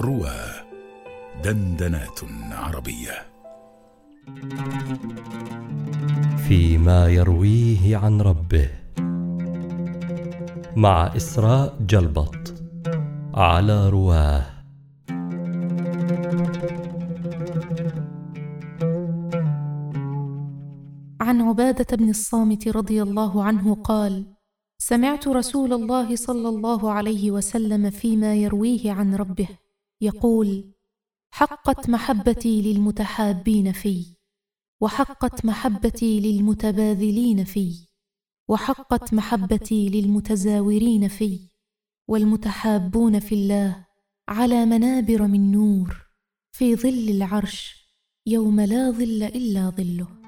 روى دندنات عربية. فيما يرويه عن ربه. مع إسراء جلبط على رواه. عن عبادة بن الصامت رضي الله عنه قال سمعت رسول الله صلى الله عليه وسلم فيما يرويه عن ربه. يقول حقت محبتي للمتحابين في وحقت محبتي للمتباذلين في وحقت محبتي للمتزاورين في والمتحابون في الله على منابر من نور في ظل العرش يوم لا ظل إلا ظله.